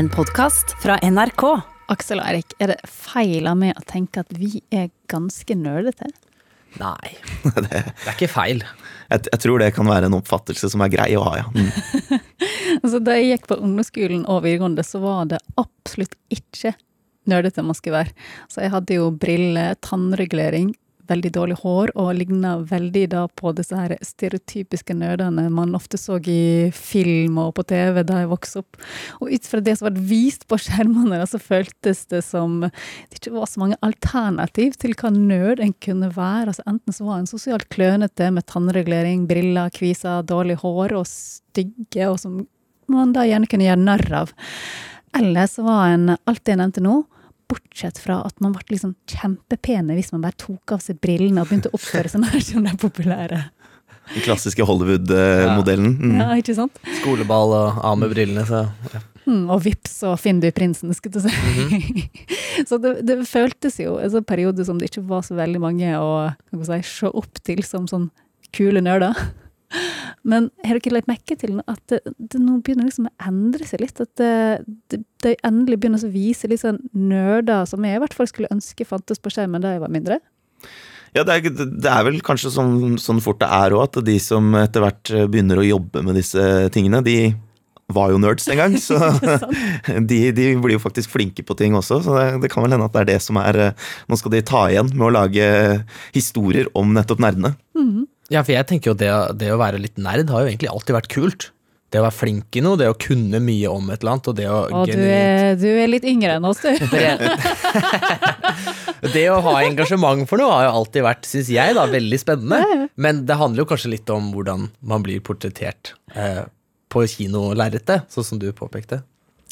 En podkast fra NRK. Aksel og Eirik, er det feil av meg å tenke at vi er ganske nerdete? Nei, det er ikke feil. Jeg, jeg tror det kan være en oppfattelse som er grei å ha, ja. Mm. Altså, da jeg gikk på ungdomsskolen og videregående, så var det absolutt ikke nerdete man skulle være. Så jeg hadde jo briller, tannregulering, veldig dårlig hår, og ligna veldig da på disse her stereotypiske nerdene man ofte så i film og på TV da jeg vokste opp. Og ut fra det som ble vist på skjermene, så føltes det som det ikke var så mange alternativ til hva nerd en kunne være. Altså Enten så var en sosialt klønete med tannregulering, briller, kviser, dårlig hår og stygge, og som man da gjerne kunne gjøre narr av. Eller så var en alt det jeg nevnte nå, bortsett fra at man ble liksom kjempepene hvis man bare tok av seg brillene og begynte å oppføre seg mer som de populære. Den klassiske Hollywood-modellen. Mm. Ja, ikke sant? Skoleball og av med brillene, så ja. Mm, og vips, så finner du prinsen, skulle du si. så det, det, føltes jo en sånn periode som det ikke var så veldig mange å si, se opp til som sånn kule nerder. Men har dere lagt merke til at det, det nå begynner liksom å endre seg litt? At det, endelig begynner å vise litt sånn nerder som jeg i hvert fall skulle ønske fantes på skjermen da jeg var mindre? Ja, det er, det er vel kanskje sånn, sånn fort det er òg, at de som etter hvert begynner å jobbe med disse tingene, de var jo nerds en gang. Så de, de, blir jo faktisk flinke på ting også. Så det, det, kan vel hende at det er det som er Nå skal de ta igjen med å lage historier om nettopp nerdene. Mm. Ja, for jeg tenker jo det, det, å være litt nerd har jo egentlig alltid vært kult. Det å være flink i noe, det å kunne mye om et eller annet. Og det å og du er, du er, litt yngre enn oss, du. det å ha engasjement for noe har jo alltid vært, syns jeg, da, veldig spennende. Men det handler jo kanskje litt om hvordan man blir portrettert eh, på kinolerretet, sånn som du påpekte.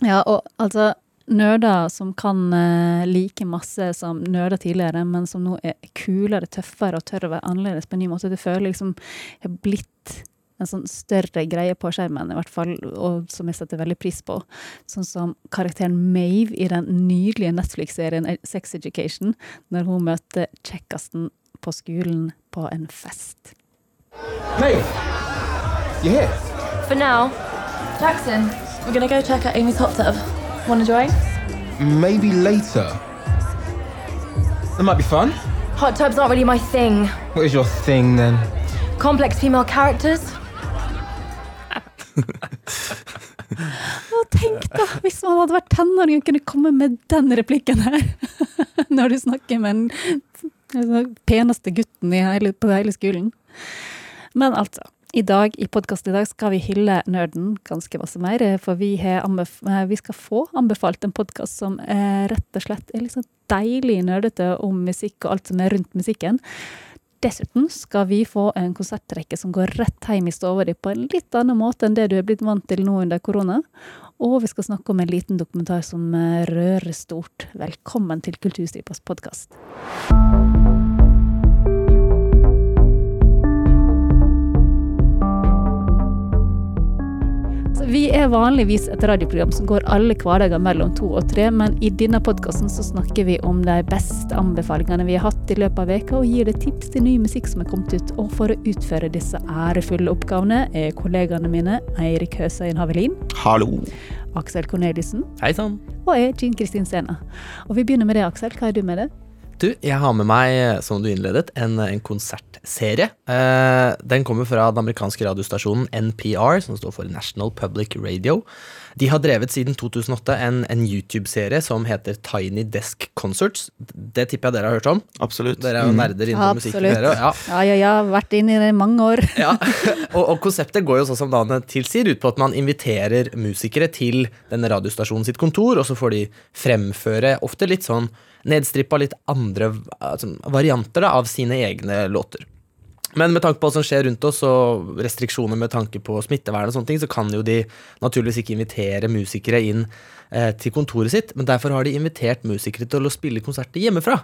Ja, og altså nerder som kan uh, like masse som nerder tidligere, men som nå er kulere, tøffere og tør å være annerledes på en ny måte. Det føler liksom har blitt en sånn større greie på skjermen, i hvert fall, og som jeg setter veldig pris på. Sånn som karakteren Mave i den nydelige Netflix-serien Sex Education, når hun møter kjekkasten på skolen på en fest. Maeve, er here? For now, Jackson, we're gonna go check out Amy's hot tub. Want to join? Maybe later. That might be fun. Hot tub's not really my thing. What is your thing then? Complex female characters. Og tenk da, hvis man hadde vært tenåring og kunne komme med den replikken her. Når du snakker med den altså, peneste gutten på hele skolen. Men altså. I dag, i podkasten i dag skal vi hylle nerden ganske masse mer, for vi, vi skal få anbefalt en podkast som er rett og slett er liksom deilig nerdete om musikk og alt som er rundt musikken. Dessuten skal vi få en konsertrekke som går rett hjem i stua di på en litt annen måte enn det du er blitt vant til nå under korona. Og vi skal snakke om en liten dokumentar som rører stort. Velkommen til Kulturstripas podkast. Vi er vanligvis et radioprogram som går alle hverdager mellom to og tre, men i denne podkasten så snakker vi om de beste anbefalingene vi har hatt i løpet av veka, og gir deg tips til ny musikk som er kommet ut. Og for å utføre disse ærefulle oppgavene er kollegaene mine Eirik Høsøyen Havelin. Hallo. Aksel Corneliussen. Hei sann. Og jeg, Jean Kristin Sena. Og vi begynner med det, Aksel. Hva er du med det? Du, jeg har med meg, som du innledet, en, en konsertserie. Eh, den kommer fra den amerikanske radiostasjonen NPR, som står for National Public Radio. De har drevet siden 2008 en, en YouTube-serie som heter Tiny Desk Concerts. Det tipper jeg dere har hørt om? Absolutt. Dere er jo nerder innenfor musikk. Dere, ja. ja, ja, ja. Vært inne i det i mange år. ja. og, og, konseptet går jo sånn som navnet tilsier, ut på at man inviterer musikere til denne radiostasjonen sitt kontor, og så får de fremføre ofte litt sånn nedstrippa litt andre altså, varianter da, av sine egne låter. Men med tanke på hva som skjer rundt oss, og restriksjoner med tanke på smittevern, og sånne ting, så kan jo de naturligvis ikke invitere musikere inn eh, til kontoret sitt. Men derfor har de invitert musikere til å spille konserter hjemmefra.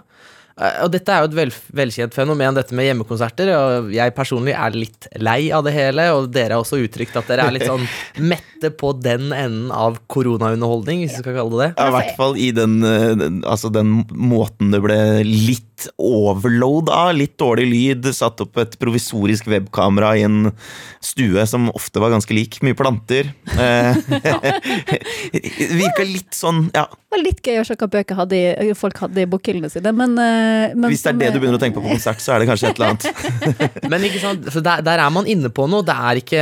Eh, Og dette er jo et vel, velkjent fenomen, dette med hjemmekonserter. Og jeg personlig er litt lei av det hele, og dere har også uttrykt at dere er litt sånn mette på den enden av koronaunderholdning, hvis vi skal kalle det det. Ja, I hvert fall i den, eh, altså den måten det ble litt overload av. Litt dårlig lyd, satt opp et provisorisk webkamera i en stue som ofte var ganske lik. Mye planter. Eh, Virka litt sånn, ja. Det var litt gøy å se hva bøker hadde folk hadde i bokhyllene sine, men, men Hvis det er det du begynner å tenke på på konsert, så er det kanskje et eller annet. Men ikke sant, for der, der er man inne på noe. Det er ikke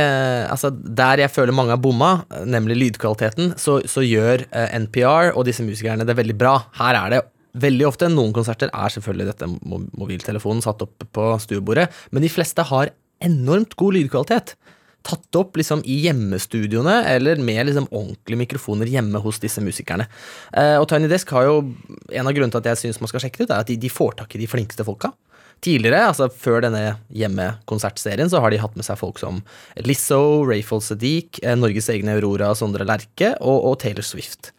Altså, der jeg føler mange har bomma, nemlig lydkvaliteten, så, så gjør uh, NPR og disse musikerne det veldig bra. Her er det veldig ofte Noen konserter er selvfølgelig dette mobiltelefonen satt opp på stuebordet, men de fleste har enormt god lydkvalitet. Tatt opp liksom i hjemmestudioene, eller med liksom ordentlige mikrofoner hjemme hos disse musikerne. Eh, og Tiny Desk har jo En av grunnene til at jeg syns man skal sjekke det ut, er at de, de får tak i de flinkeste folka. Tidligere, altså før denne hjemmekonsertserien, så har de hatt med seg folk som Lizzo, Rayful Sadiq, eh, Norges egne Aurora Sondre Lerche og, og Taylor Swift.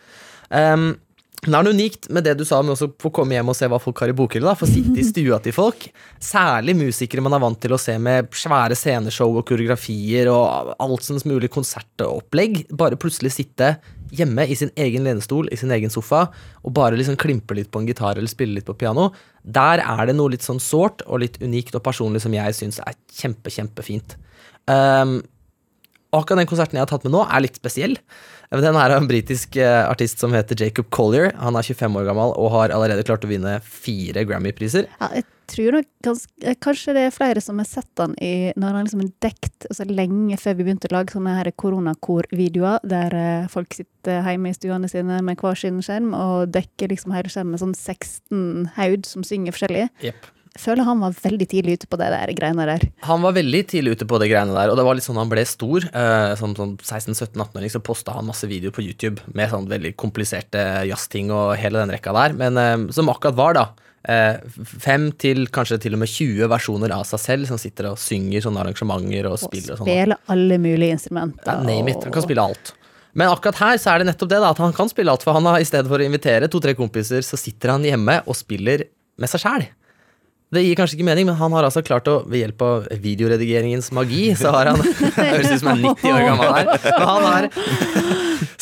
Um, det er noe unikt med det du sa med også få komme hjem og se hva folk har i bokhylla. Få sitte i stua til folk. Særlig musikere man er vant til å se med svære sceneshow og koreografier og alt som mulig konsertopplegg. Bare plutselig sitte hjemme i sin egen lenestol, i sin egen sofa, og bare liksom klimpe litt på en gitar eller spille litt på piano. Der er det noe litt sånn sårt og litt unikt og personlig som jeg syns er kjempe, kjempefint. Um, akkurat den konserten jeg har tatt med nå, er litt spesiell. Den er av en britisk eh, artist som heter Jacob Collier. Han er 25 år gammel og har allerede klart å vinne fire Grammy-priser. Ja, jeg tror nok gans, eh, kanskje det er flere som har sett han i, når han liksom er dekt altså lenge før vi begynte å lage sånne her koronakor-videoer, der eh, folk sitter hjemme i stuene sine med hver sin skjerm og dekker liksom hele skjermen med sånn 16 haud som synger forskjellig. Yep. Føler han var veldig tidlig ute på det der greiene der. Han var veldig tidlig ute på det greiene der, og det var litt sånn han ble stor. Eh, som sånn 16-17-18-åring så posta han masse videoer på YouTube med sånn veldig kompliserte jazzting og hele den rekka der, men eh, som akkurat var, da. Eh, fem til kanskje til og med 20 versjoner av seg selv som sitter og synger sånne arrangementer og Og spiller og sånn. spiller alle mulige instrumenter. Ja, name it. Han kan spille alt. Men akkurat her så er det nettopp det, da, at han kan spille alt. For han har i stedet for å invitere to-tre kompiser, så sitter han hjemme og spiller med seg sjæl. Det gir kanskje ikke mening, men han har altså klart å, ved hjelp av videoredigeringens magi, så har han Høres ut som han er 90 år gammel her. Men han har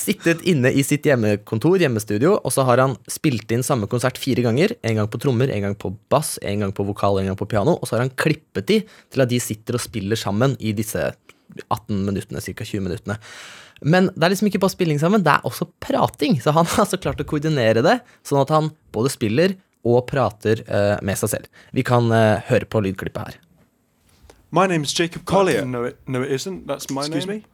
sittet inne i sitt hjemmekontor, hjemmestudio, og så har han spilt inn samme konsert fire ganger. En gang på trommer, en gang på bass, en gang på vokal, en gang på piano. Og så har han klippet de til at de sitter og spiller sammen i disse 18 minuttene, ca. 20 minuttene. Men det er liksom ikke bare spilling sammen, det er også prating. Så han har altså klart å koordinere det, sånn at han både spiller og prater eh, med seg selv. Vi kan eh, høre på lydklippet her. My name is Jacob Collier. No, it, no, it isn't. That's my Excuse name. me?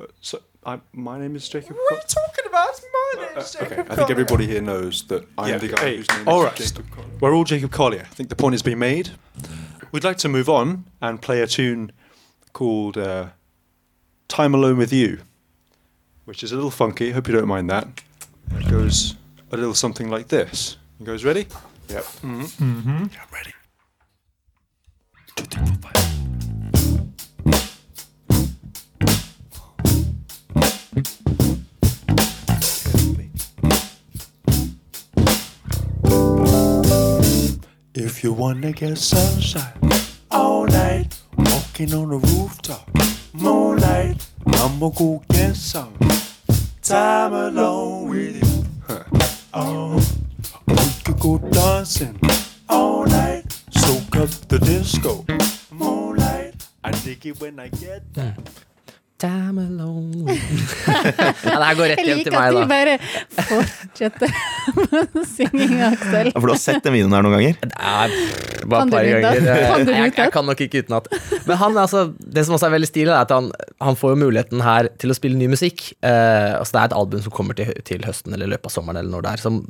Uh, So, I, my name is Jacob. What are you talking about? It's my name. is Uh, okay, I think everybody here knows that I'm Yeah, the guy hey, whose name all is right. Jacob Collier. We're all Jacob Collier. I think the point has been made. We'd like to move on and play a tune called uh, Time Alone with You, which is a little funky. Hope you don't mind that. It goes a little something like this. You guys ready? Yep. Mm-hmm. Yeah, I'm ready. Two, three, four, five. If you wanna get sunshine all night, walking on the rooftop, moonlight, I'ma go get some time alone with you. Huh. Oh, we could go dancing all night, soak up the disco, moonlight. I dig it when I get that. Time alone ja, Det her går rett Jeg hjem til liker at meg, du bare fortsetter med synginga, Aksel. Ja, For du har sett den videoen her noen ganger? Er bare et par ganger. Kan Jeg, jeg kan nok ikke utenat. Men han, altså, det som også er veldig stilig, er at han, han får jo muligheten her til å spille ny musikk. Eh, altså det er et album som kommer til, til høsten eller i løpet av sommeren, eller når det er, som,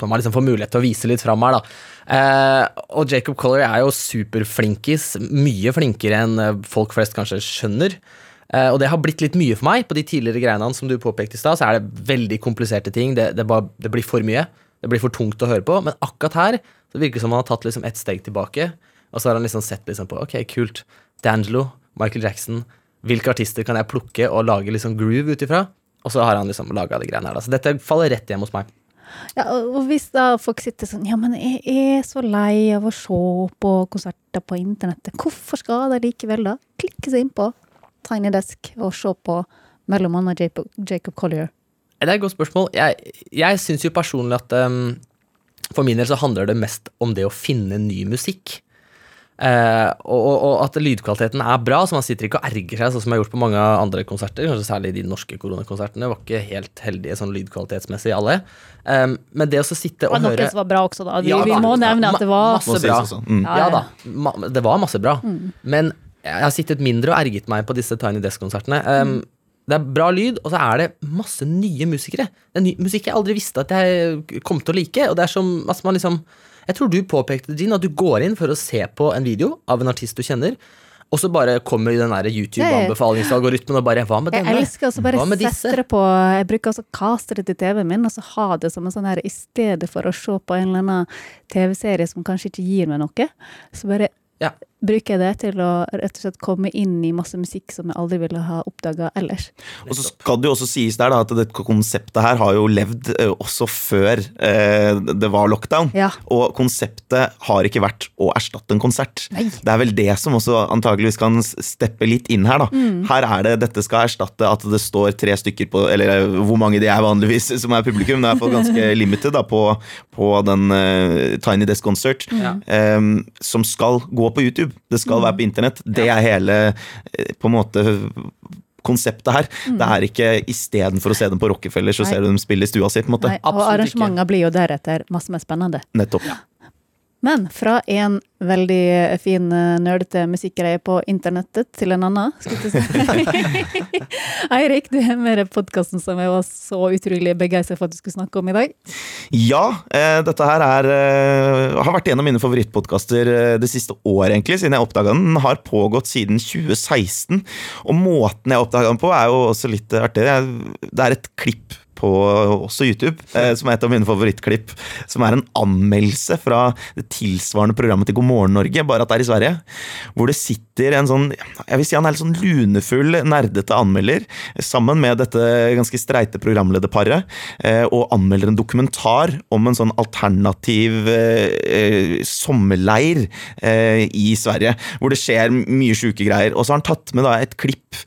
som man liksom får mulighet til å vise litt fram her. da. Eh, og Jacob Collier er jo superflinkis, mye flinkere enn eh, folk flest kanskje skjønner. Eh, og det har blitt litt mye for meg. På de tidligere greiene som du påpekte i stad, så er det veldig kompliserte ting. Det, det, bare, det blir for mye. Det blir for tungt å høre på. Men akkurat her så virker det som han har tatt liksom ett steg tilbake. Og så har han liksom sett liksom på ok, kult. D'Angelo, Michael Jackson. Hvilke artister kan jeg plukke og lage liksom groove ut ifra? Og så har han liksom laga de greiene her. da. Så dette faller rett hjem hos meg. Ja, og hvis da folk sitter sånn Ja, men jeg er så lei av å se på konserter på internettet. Hvorfor skal de likevel da klikke seg inn på Tiny Desk og se på mellom annet Jacob Collier? Det er et godt spørsmål. Jeg, jeg syns jo personlig at um, for min del så handler det mest om det å finne ny musikk. Eh, og, og, at lydkvaliteten er bra, så man sitter ikke og erger seg, sånn som jeg har gjort på mange andre konserter. Kanskje særlig de norske koronakonsertene. Var ikke helt heldige sånn lydkvalitetsmessig, alle. Um, men det å så sitte Det og var noe som var bra også, da. Vi, Ja, vi må nevne at det var Masse bra. Mm. Ja, Ja ja. da, ma det var masse bra. Men jeg har sittet mindre og erget meg på disse Tiny Desk-konsertene. Um, Det er bra lyd, og så er det masse nye musikere. Det er ny musikk jeg aldri visste at jeg kom til å like. Og det er som at man liksom Jeg tror du påpekte, Jean, at du går inn for å se på en video av en artist du kjenner, og så bare kommer den der YouTube-anbefalingsalgoritmen og bare Hva med denne? Jeg elsker å bare sette det på Jeg bruker også kaste det til TV-en min, og så ha det som en sånn her I stedet for å se på en eller annen TV-serie som kanskje ikke gir meg noe, så bare Ja. Bruker jeg det til å rett og slett komme inn i masse musikk som jeg aldri ville ha oppdaga ellers. Og så skal det jo også sies der da, at dette konseptet her har jo levd også før eh, det var lockdown. Ja. Og konseptet har ikke vært å erstatte en konsert. Nei. Det er vel det som også antageligvis kan steppe litt inn her. da. Mm. Her er det dette skal erstatte at det står tre stykker på Eller hvor mange de er vanligvis som er publikum. Det er fall ganske limited da, på, på den uh, Tiny Desk Concert. Ja. um, som skal gå på YouTube. Det skal være på internett. Det er hele eh, på en måte konseptet her. Det er ikke istedenfor å se dem på Rockefeller, så Nei. ser du dem spille i stua si. på en måte. Nei, og arrangementer blir jo deretter masse mer spennende. Nettopp. Men fra en veldig fin eh, nerdete musikkgreie på internettet til en annen, skulle jeg si. Eirik, du er med i podkasten som jeg var så utrolig begeistra for at du skulle snakke om i dag. Ja, eh, dette her er, eh, har vært en av mine favorittpodkaster det siste året, egentlig, siden jeg oppdaga den. Den har pågått siden 2016, og måten jeg oppdaga den på, er jo også litt artig. Det er et klipp på også YouTube, eh, som er et av mine favorittklipp, som er en anmeldelse fra det tilsvarende programmet til God morgen Norge, bare at det er i Sverige. Hvor det sitter en sånn jeg vil si han er litt sånn lunefull, nerdete anmelder, sammen med dette ganske streite programlederparet, eh, og anmelder en dokumentar om en sånn alternativ eh, sommerleir i Sverige, hvor det skjer mye sjuke greier. Og så har han tatt med da et klipp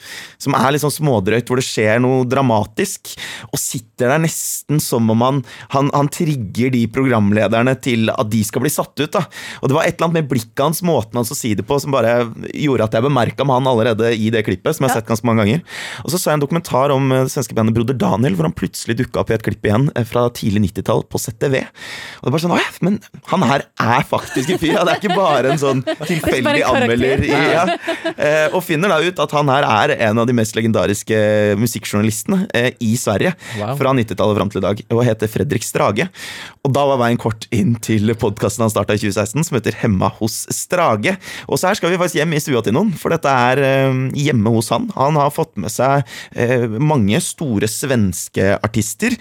som er litt sånn smådrøyt, hvor det skjer noe dramatisk, og sitter der nesten som om han, han, han trigger de programlederne til at de skal bli satt ut. da. Og det var et eller annet med blikket hans, måten han å si det på, som bare gjorde at jeg bemerka med han allerede i det klippet, som jeg har sett ganske mange ganger. Og så så jeg en dokumentar om eh, det svenske bandet Broder Daniel, hvor han plutselig dukka opp i et klipp igjen eh, fra tidlig 90-tall på ZTV. Og det bare sånn, «Å men han her er faktisk en fyr, ja. Det er ikke bare en sånn tilfeldig anmelder. i- Ja. Eh, Og finner da ut at han her er en av de mest legendariske musikkjournalistene eh, i Sverige. Wow. Fra 90-tallet fram til i dag, og heter Fredrik Strage. Og da var veien kort inn til podkasten han starta i 2016, som heter Hemma hos Strage. Og så her skal vi faktisk hjem i stua til noen, for dette er eh, hjemme hos han. Han har fått med seg eh, mange store svenske artister,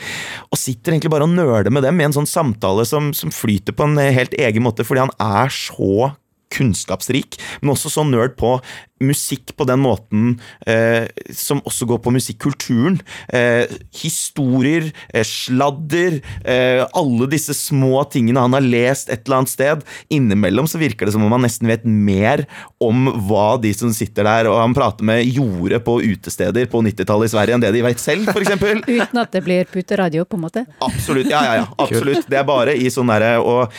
og sitter egentlig bare og nøler med dem i en sånn samtale som, som flyter på en helt egen måte, fordi han er så kunnskapsrik, men også så nerd på musikk på den måten eh, som også går på musikkulturen. Eh, historier, eh, sladder, eh, alle disse små tingene han har lest et eller annet sted. Innimellom så virker det som om han nesten vet mer om hva de som sitter der og han prater med, gjorde på utesteder på 90-tallet i Sverige enn det de vet selv, f.eks. Uten at det blir puteradio, på en måte. Absolutt. Ja, ja, ja. Absolutt. Det er bare i sånn derre Og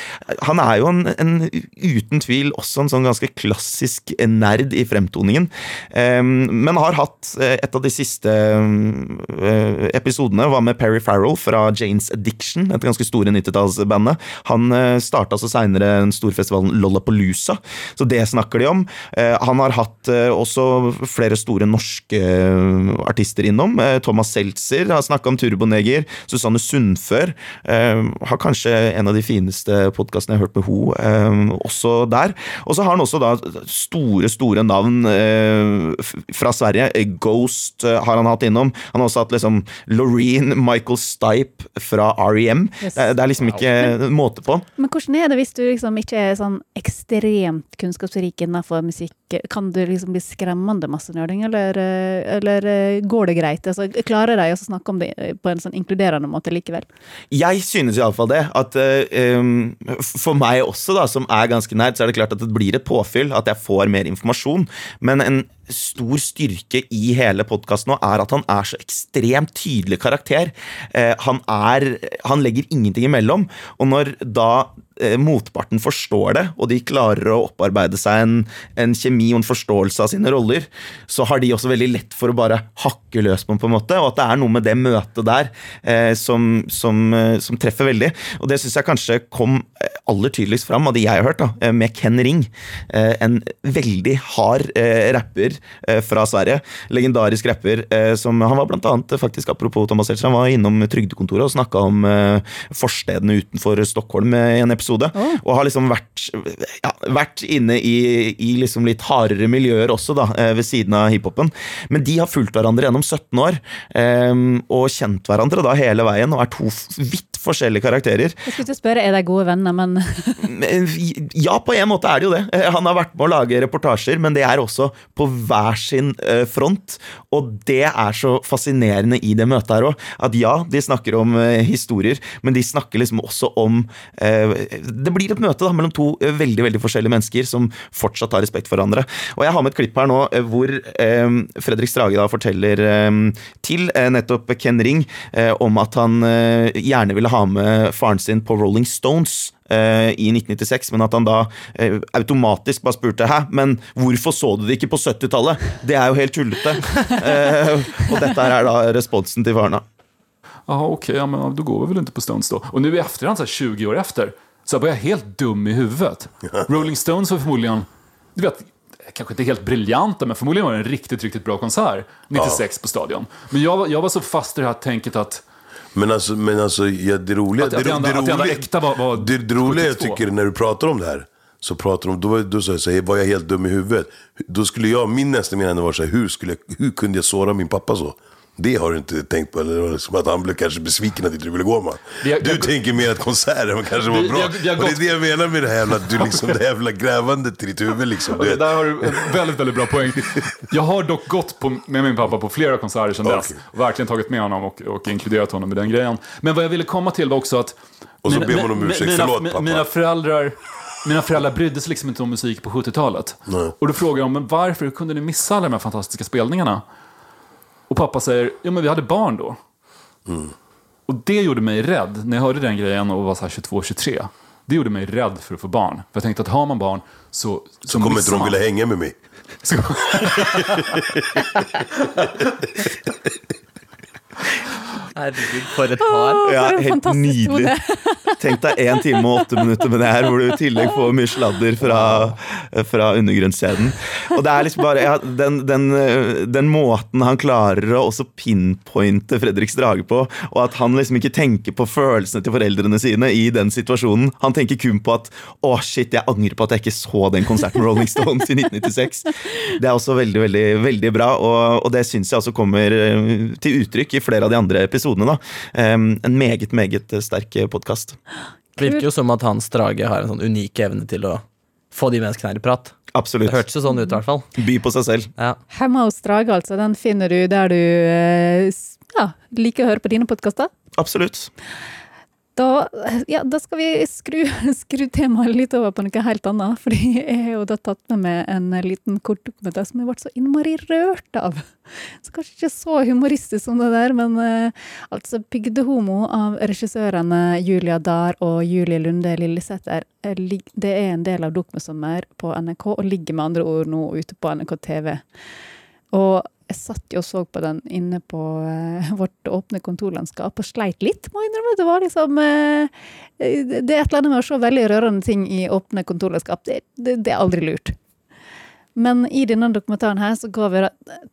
han er jo en, en uten tvil også en sånn ganske klassisk nerd i fremtoningen. Um, men har hatt eh, et av de siste eh, episodene var med Perry Farrell fra Janes Addiction, et ganske store 90-tallsbandet. Han uh, starta så seinere den storfestivalen Lollapalooza, så det snakker de om. Eh, han har hatt eh, også flere store norske eh, artister innom. Eh, Thomas Seltzer har snakka om Turboneger. Susanne Sundfør eh, har kanskje en av de fineste podkastene jeg har hørt med eh, også der. Og så har han også da store, store navn eh, fra Sverige. Eh, Ghost eh, har han hatt innom. Han har også hatt liksom Loreen, Michael Stipe fra REM. Yes. Det, er- det er liksom ikke måte på. Men hvordan er det hvis du liksom ikke er sånn ekstremt kunnskapsrik innenfor musikk ikke Kan det liksom bli skremmende masse nerding, eller, eh, eller eh, går det greit? Altså, klarer de å snakke om det på en sånn inkluderende måte likevel? Jeg synes iallfall det. At eh, um, For meg også, da, som er ganske nerd, så er det klart at det blir et påfyll. At jeg får mer informasjon. Men en stor styrke i hele podkasten nå er at han er så ekstremt tydelig karakter. Eh, han er Han legger ingenting imellom. Og når da eh, motparten forstår det, og de klarer å opparbeide seg en, en kjemi og en forståelse av sine roller, så har de også veldig lett for å bare hakke løs på den, på en måte. Og at det er noe med det møtet der eh, som, som, eh, som treffer veldig. Og det syns jeg kanskje kom eh, aller tydeligst fram av de jeg har hørt, da, eh, med Ken Ring. En veldig hard eh, rapper eh, fra Sverige. Legendarisk rapper. Eh, som Han var blant annet, faktisk apropos Thomas Seltzer, han var innom Trygdekontoret og snakka om eh, forstedene utenfor Stockholm eh, i en episode. Og har liksom vært, ja, vært inne i, i liksom litt hardere miljøer også, da, eh, ved siden av hiphopen. Men de har fulgt hverandre gjennom 17 år, eh, og kjent hverandre da hele veien, og er to vidt forskjellige karakterer. Jeg skulle ikke spørre er de gode venner, men Ja, på en måte er det jo det. Eh, Han har vært med å lage reportasjer, men det er også på hver sin eh, front. Og det er så fascinerende i det møtet her òg. At ja, de snakker om eh, historier, men de snakker liksom også om Det blir et møte da mellom to veldig veldig forskjellige mennesker som fortsatt har respekt for hverandre. Og jeg har med et klipp her nå hvor Fredrik Strage da forteller til nettopp Ken Ring om at han gjerne ville ha med faren sin på Rolling Stones eh, i 1996, men at han da eh, automatisk bare spurte Hæ, men hvorfor så du det ikke på 70-tallet? Det er jo helt tullete. Eh, og dette her er da responsen til faren. da. Jaha, okej, ja, men då går vi vel ikke på Stones da. Og nå i efterhand, så här 20 år efter, så var jeg helt dum i huvudet. Rolling Stones var förmodligen, du vet, kanskje ikke helt briljanta, men förmodligen var det en riktigt, riktigt bra konsert 96 på Stadion. Men jeg, var- var så fast i det här tänket att Men alltså, men alltså ja, det roliga... Att- att det att det enda äkta var- var det, det roliga jag tycker när du pratar om det här. Så pratar de, då, då sa jag så här, var jag helt dum i huvudet? Då skulle jag, min nästa mening var så här, hur, skulle hur kunde jag såra min pappa så? Det har du inte tänkt på, eller som att han blev kanske besviken att inte du ville gå med. Har- Du har- tänker mer att konserten kanske var bra. vi vi och det är det jag menar med det här jävla, du liksom, det jävla grävandet i ditt huvud liksom. Okay, där har du en väldigt, väldigt bra poäng. Jag har dock gått på, med min pappa på flera konserter sedan dess. Okej. Och verkligen tagit med honom och, och inkluderat honom i den grejen. Men vad jag ville komma till var också att... Och så ber man om ursäkt. Mina, Förlåt, pappa. mina, föräldrar, mina föräldrar brydde sig liksom inte om musik på 70-talet. Og Och då frågar jag men varför kunde ni missa alla de här fantastiska spelningarna? Och pappa säger, ja men vi hade barn då. Mm. Och det gjorde mig rädd när jag hörde den grejen och var 22-23. Det gjorde mig rädd för att få barn. För jag tänkte att har man barn så, så, Så kommer inte de vilja hänga med mig. Så- Herregud, for et par. Ja, helt nydelig. Tenk deg én time og åtte minutter med det her, hvor du i tillegg får mye sladder fra, fra undergrunnsscenen. Og det er liksom bare ja, den, den, den måten han klarer å også pinpointe Fredrik Strage på, og at han liksom ikke tenker på følelsene til foreldrene sine i den situasjonen. Han tenker kun på at å shit, jeg angrer på at jeg ikke så den konserten med Rolling Stones i 1996. Det er også veldig, veldig, veldig bra, og, og det syns jeg også kommer eh, til uttrykk i flere av de andre episodene. da. Um, en meget, meget sterk podkast. Virker jo som at Hans Drage har en sånn unik evne til å få de menneskene her i prat. Absolutt. Det hørtes jo sånn ut, i hvert fall. By på seg selv. Ja. Hemma hos Drage, altså, den finner du der du eh, ja, liker å høre på dine podkaster. Absolutt. Da, ja, da skal vi skru, skru temaet litt over på noe helt annet. Fordi jeg har jo da tatt med meg en liten kortdokumentar som jeg ble så innmari rørt av. Så kanskje ikke så humoristisk som det der, men eh, altså 'Bygdehomo' av regissørene Julia Dahr og Julie Lunde Lillesæter. eh, Det er en del av Dokumentsommer på NRK, og ligger med andre ord nå ute på NRK TV. Og jeg satt jo og så på den inne på uh, vårt åpne kontorlandskap og sleit litt, må jeg innrømme. Det var liksom uh, Det er et eller annet med å se veldig rørende ting i åpne kontorlandskap. Det, det, det er aldri lurt. Men i denne dokumentaren her så går vi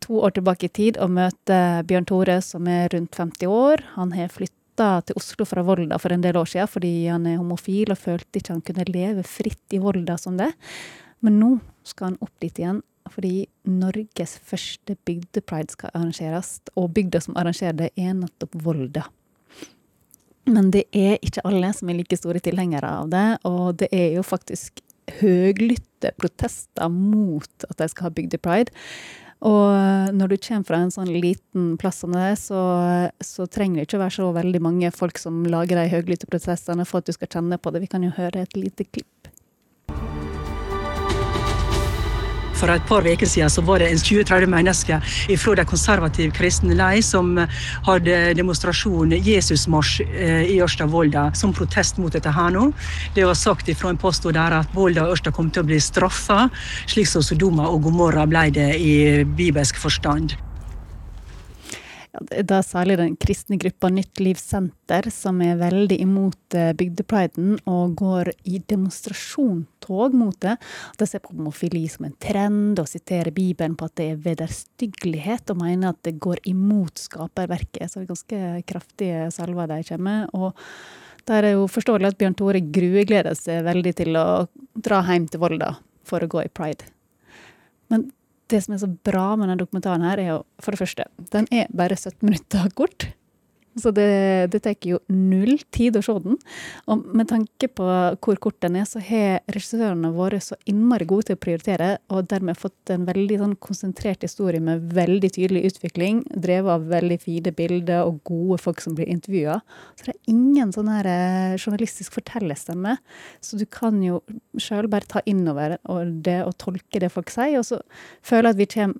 to år tilbake i tid og møter Bjørn Tore, som er rundt 50 år. Han har flytta til Oslo fra Volda for en del år siden fordi han er homofil og følte ikke han kunne leve fritt i Volda som det. Men nå skal han opp dit igjen fordi Norges første bygdepride skal arrangeres, og bygda som arrangerer det, er nettopp Volda. Men det er ikke alle som er like store tilhengere av det, og det er jo faktisk høglytte protester mot at de skal ha bygdepride. Og når du kommer fra en sånn liten plass som det, så, så trenger det ikke være så veldig mange folk som lager de høglytte protestene for at du skal kjenne på det. Vi kan jo høre et lite klipp. For et par uker siden så var det en 20-30 mennesker fra de konservative kristne leir som hadde demonstrasjon Jesusmarsj eh, i Ørsta-Volda som protest mot dette her nå. Det var sagt fra en pastor der at Volda og Ørsta kom til å bli straffa, slik som Sodoma og Gomorra ble det i bibelsk forstand. Da særlig den kristne gruppa Nytt Liv Senter som er veldig imot eh, bygdepriden og går i demonstrasjontog mot det. De ser på homofili som en trend og siterer Bibelen på at det er vederstyggelighet, og mener at det går imot skaperverket. Så det er ganske kraftige salver de kommer med. Og da er jo forståelig at Bjørn Tore gruegleder seg veldig til å dra hjem til Volda for å gå i pride. Men det som er så bra med denne dokumentaren, her, er jo for det første Den er bare 17 minutter kort. Så det, det tar jo null tid å se den. Og med tanke på hvor kort den er, så har regissørene vært så innmari gode til å prioritere, og dermed fått en veldig sånn konsentrert historie med veldig tydelig utvikling, drevet av veldig fine bilder og gode folk som blir intervjua. Så det er ingen sånn her eh, journalistisk fortellerstemme. Så du kan jo sjøl bare ta innover det og tolke det folk sier, og så føle at vi kommer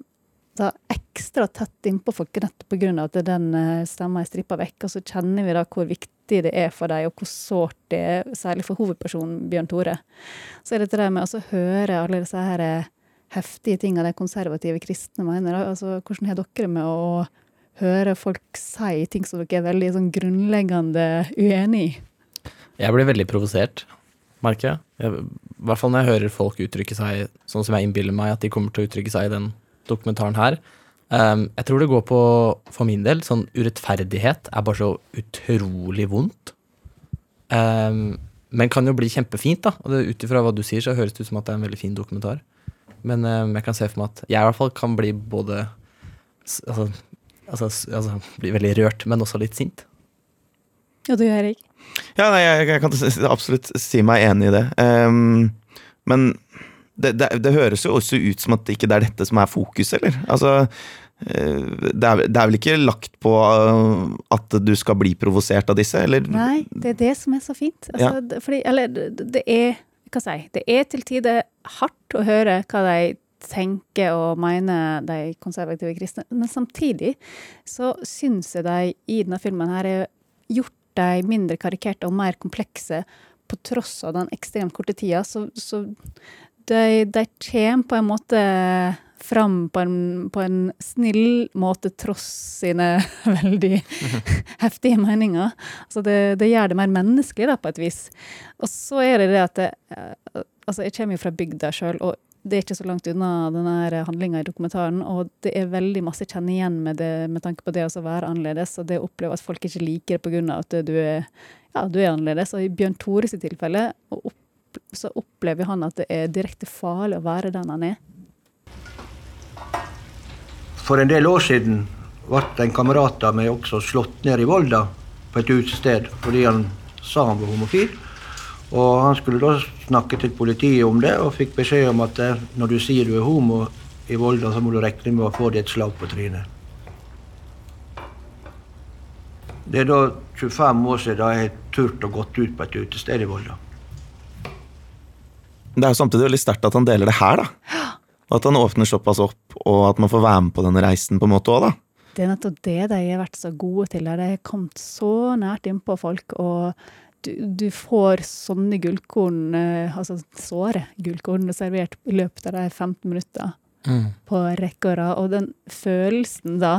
da ekstra tett innpå folk nettopp pga. at den eh, stemma er strippa vekk. Og så kjenner vi da hvor viktig det er for dem, og hvor sårt det er, særlig for hovedpersonen Bjørn Tore. Så er det det med å høre alle disse her eh, heftige tingene de konservative kristne mener. Altså, hvordan har dere med å høre folk si ting som dere er veldig sånn grunnleggende uenig i? Jeg blir veldig provosert, merker jeg. jeg. I hvert fall når jeg hører folk uttrykke seg sånn som jeg innbiller meg at de kommer til å uttrykke seg i den dokumentaren her. Um, jeg tror det går på, for min del, sånn urettferdighet er bare så utrolig vondt. Um, men kan jo bli kjempefint, da. Og ut ifra hva du sier, så høres det ut som at det er en veldig fin dokumentar. Men um, jeg kan se for meg at jeg i hvert fall kan bli både altså, altså, altså, bli veldig rørt, men også litt sint. Og du, Erik? Ja, nei, jeg, jeg, kan absolutt si meg enig i det. Um, men det, det, det, høres jo også ut som at det ikke er dette som er fokus, eller? Altså, eh, det er, det er, vel ikke lagt på eh, at du skal bli provosert av disse, eller? Nei, det er det som er så fint. Altså, ja. fordi, eller det er Hva si? Det er til tider hardt å høre hva de tenker og mener, de konservative kristne, men samtidig så syns jeg de i denne filmen her er gjort de mindre karikerte og mer komplekse på tross av den ekstremt korte tida. Så, så de, de kommer på en måte fram på en, på en snill måte, tross sine veldig heftige meninger. Altså det, det, gjør det mer menneskelig, da, på et vis. Og så er det det at det, eh, Altså, jeg kommer jo fra bygda sjøl, og det er ikke så langt unna denne handlinga i dokumentaren. Og det er veldig masse jeg kjenner igjen med det med tanke på det å være annerledes, og det å oppleve at folk ikke liker det pga. at du er, ja, du er annerledes. Og i Bjørn Tores tilfelle, å oppleve så opplever han at det er direkte farlig å være den han er. For en del år siden ble en kamerat av meg også slått ned i Volda på et utested fordi han sa han var homofil. Og Han skulle da snakke til politiet om det, og fikk beskjed om at eh, når du sier du er homo i Volda, så må du regne med å få deg et slag på trynet. Det er da 25 år siden jeg har turt å gått ut på et utested i Volda. Det er jo samtidig veldig sterkt at han deler det her, da. Og at han åpner såpass opp, og at man får være med på denne reisen på en måte òg, da. Det er nettopp det de har vært så gode til. De har kommet så nært innpå folk, og du, du får sånne gullkorn, eh, altså såre gullkorn, servert i løpet av de 15 minutter mm. på rekke og rad. Og den følelsen da,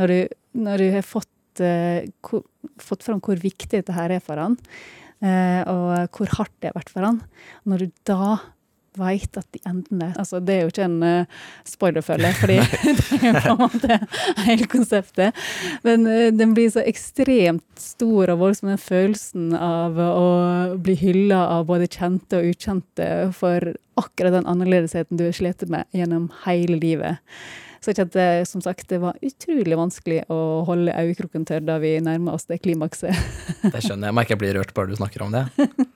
når du, når du har fått, uh, fått fram hvor viktig dette her er for han, Eh, og hvor hardt det har vært for han. Når du da veit at de enden altså Det er jo ikke en uh, spoilerfølge, fordi det er på en måte hele konseptet. Men uh, den blir så ekstremt stor og voldsom, den følelsen av å bli hylla av både kjente og ukjente for akkurat den annerledesheten du har slitt med gjennom hele livet. Så jeg kjente som sagt det var utrolig vanskelig å holde øyekroken tørr da vi nærma oss det klimakset. det skjønner jeg. Jeg merker jeg blir rørt bare du snakker om det.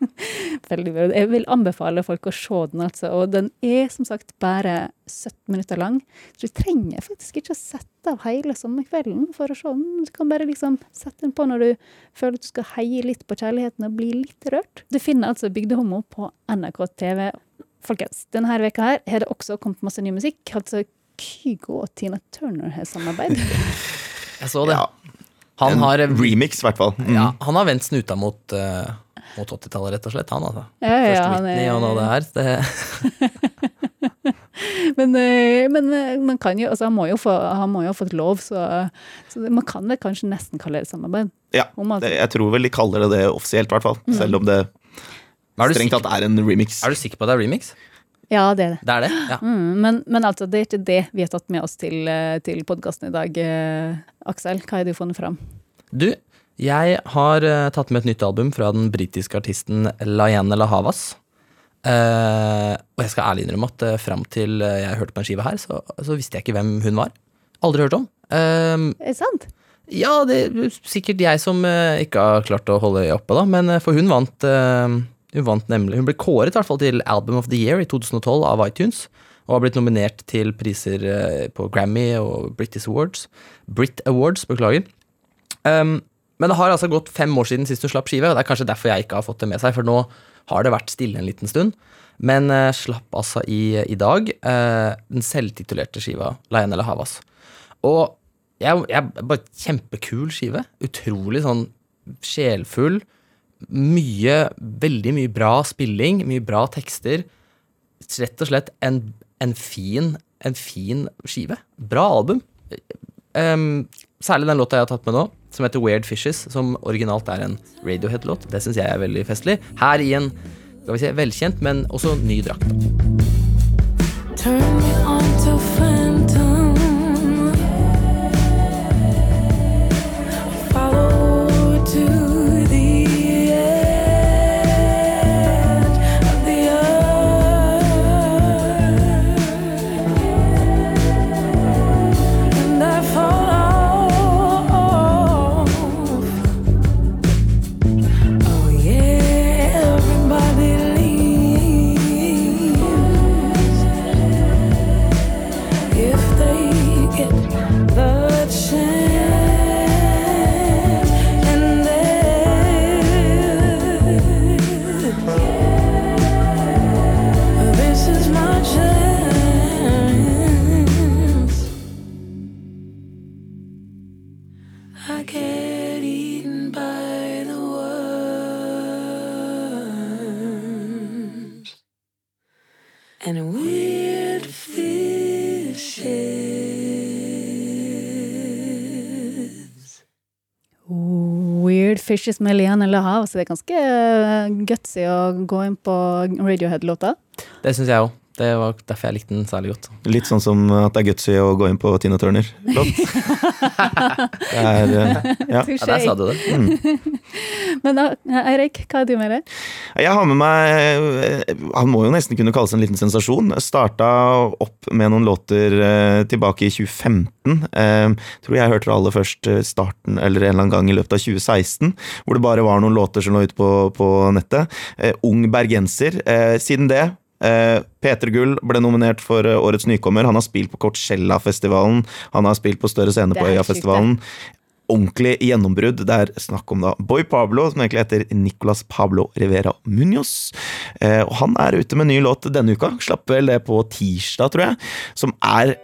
Veldig bra. Jeg vil anbefale folk å se den, altså. Og den er som sagt bare 17 minutter lang. Så du trenger faktisk ikke å sette av hele sommerkvelden for å se den. Du kan bare liksom sette den på når du føler at du skal heie litt på kjærligheten og bli litt rørt. Du finner altså Bygdehomo på NRK TV. Folkens, denne veka her har det også kommet masse ny musikk. Altså Kygo og Tina Turner har samarbeid. Jeg så det. Han En har remix, i hvert fall. Mm. Ja, han har vendt snuta mot, uh, mot 80-tallet, rett og slett. Han, altså. Ja, ja, Første Whitney og nå det her. Det, Men, eh, men eh, man kan jo, altså han, må jo få, han må jo ha fått lov, så, så man kan det kanskje nesten kalle det samarbeid. Ja, det, jeg tror vel de kaller det det offisielt, i hvert fall. Mm. Selv om det strengt tatt er en remix. Er du sikker på at det er remix? Ja, det er det. Det er det? Ja. Mm, men, men altså, det er ikke det vi har tatt med oss til, eh, til podkasten i dag. Eh, Aksel, hva har du funnet fram? Du, jeg har eh, tatt med et nytt album fra den britiske artisten Laiane La Havas. Eh, og jeg skal ærlig innrømme at uh, fram til jeg hørte på den skiva her, så, så visste jeg ikke hvem hun var. Aldri hørt om. Uh, Er det sant? Ja, det er sikkert jeg som uh, ikke har klart å holde øyet oppe, da. Men for hun vant Hun vant nemlig Hun ble kåret i hvert fall til Album of the Year i 2012 av iTunes. Og har blitt nominert til priser eh, på Grammy og British Awards. Brit Awards, beklager. Um, men det har altså gått fem år siden sist hun slapp skive, og det er kanskje derfor jeg ikke har fått det med seg, for nå har det vært stille en liten stund. Men uh, slapp altså i, i dag uh, den selvtitulerte skiva Lionel Havas. Og jeg, jeg, bare kjempekul skive. Utrolig sånn sjelfull. Mye, veldig mye bra spilling, mye bra tekster. Rett og slett en, en fin, en fin skive. Bra album. Um, særlig den låta jeg har tatt med nå, som heter Weird Fishes, som originalt er en Radiohead-låt. Det syns jeg er veldig festlig. Her i en skal vi si, velkjent, men også ny drakt. Fishes med Lian eller Hav, så det er ganske eh, gutsy å gå inn på Radiohead-låta. Det syns jeg òg. Det var derfor jeg likte den særlig godt. Litt sånn som at det er gutsy å gå inn på Tina Turner. Låt. Det er eh, ja. Ja, der sa du det. Mm. Men da, Eirik, hva er du med deg? Jeg har med meg eh, Han må jo nesten kunne kalles en liten sensasjon. Starta opp med noen låter eh, tilbake i 2015. Jeg tror jeg hørte det aller først starten eller en eller annen gang i løpet av 2016. Hvor det bare var noen låter som lå ute på, på nettet. Ung bergenser. Eh, siden det Eh, P3 Gull ble nominert for eh, Årets nykommer. Han har spilt på Coachella-festivalen. Han har spilt på større scener på Øyafestivalen. Ordentlig gjennombrudd. Det er snakk om da Boy Pablo, som egentlig heter Nicolas Pablo Rivera Munoz. Eh, og han er ute med en ny låt denne uka. Slapp vel det på tirsdag, tror jeg. Som er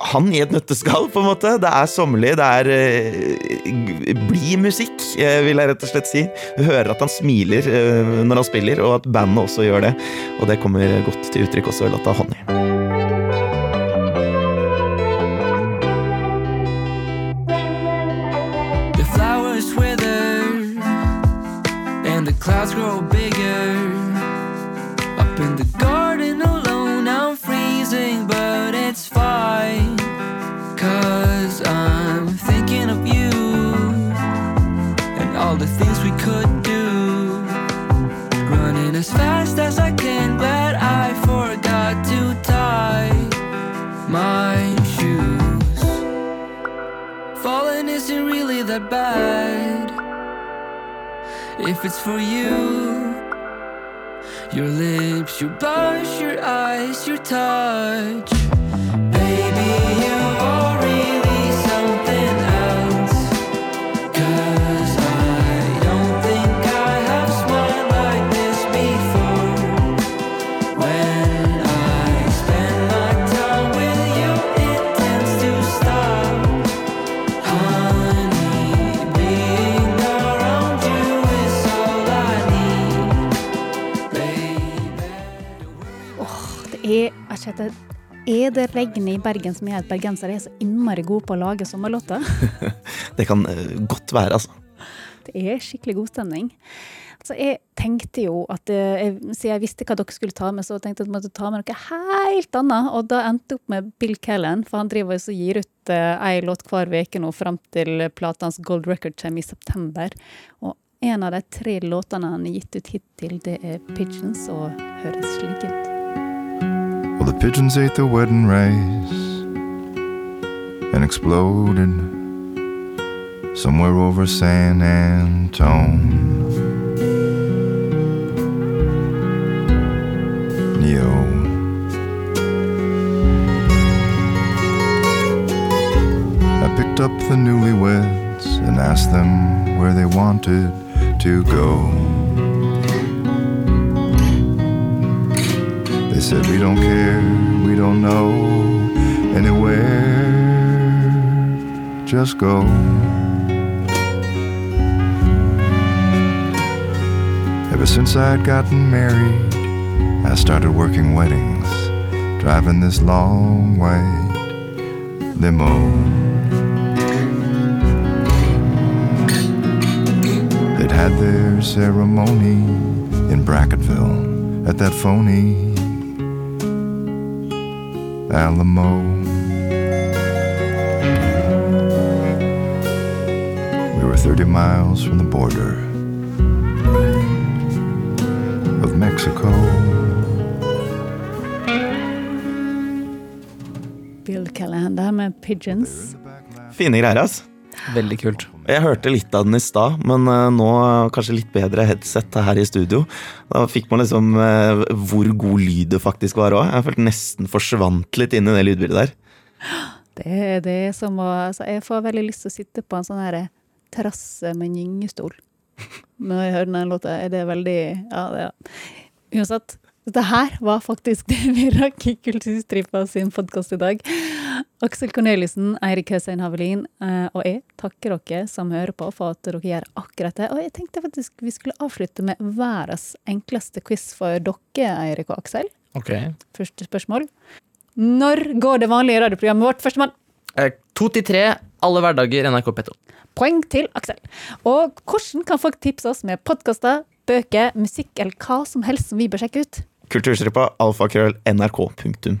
han i et nøtteskall, på en måte. Det er sommerlig, det er uh, blid musikk, uh, vil jeg rett og slett si. Du hører at han smiler uh, når han spiller, og at bandet også gjør det. Og det kommer godt til uttrykk også i låta Honey. The clouds grow bigger. Up in the garden alone, I'm freezing, but. Cause I'm thinking of you and all the things we could do. Running as fast as I can, glad I forgot to tie my shoes. Falling isn't really that bad if it's for you. Your lips, your blush, your eyes, your touch. Jeg vet er det regn i Bergen som gjør at bergensere er så innmari gode på å lage sommerlåter? Det kan eh, godt være, altså. Det er skikkelig god stemning. Så jeg tenkte jo at eh, jeg, Siden jeg visste hva dere skulle ta med, så tenkte jeg at jeg måtte ta med noe helt annet. Og da endte jeg opp med Bill Kellen for han driver og gir ut uh, ei låt hver uke nå fram til platens Gold Record kommer i september. Og en av de tre låtene han har gitt ut hittil, det er Pigeons, og høres slik ut. Well, the pigeons ate the wedding rice and exploded somewhere over San Antone. I picked up the newlyweds and asked them where they wanted to go. Said, We don't care, we don't know anywhere, just go. Ever since I'd gotten married, I started working weddings, driving this long white limo. They'd had their ceremony in Bracketville at that phony Alamo. We were 30 miles from the border of Mexico. Bill Callahan der med Pigeons. Fine greier, altså. Veldig kult. Jeg hørte litt av den i stad, men eh, nå kanskje litt bedre headset her i studio. Da fikk man liksom eh, hvor god lyd det faktisk var òg. Jeg følte nesten forsvant litt inn i det lydbildet der. Det er det som å altså Jeg får veldig lyst til å sitte på en sånn her terrasse med gyngestol. Når jeg hører den låta, er det veldig Ja, det ja. Uansett. Dette her var faktisk det vi rakk i Kulturstripa sin podkast i dag. Aksel Corneliussen, Eirik Høstheim Havelin eh, og jeg takker dere som hører på for at dere gjør akkurat det. Og jeg tenkte faktisk vi skulle avslutte med verdens enkleste quiz for dere, Eirik og Aksel. Ok. Første spørsmål. Når går det vanlige radioprogrammet vårt? Førstemann. Eh, To til tre alle hverdager NRK P2. Poeng til Aksel. Og hvordan kan folk tipse oss med podkaster, bøker, musikk eller hva som helst som vi bør sjekke ut? Kulturstripa alfakrøll nrk.no.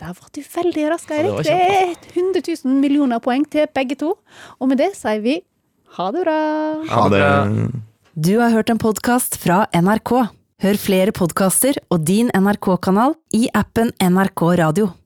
Der var du veldig rask, Eirik. det Det er 100 000 millioner poeng til begge to. Og med det sier vi ha det bra. Ha det. Du har hørt en podkast fra NRK. Hør flere podkaster og din NRK-kanal i appen NRK Radio.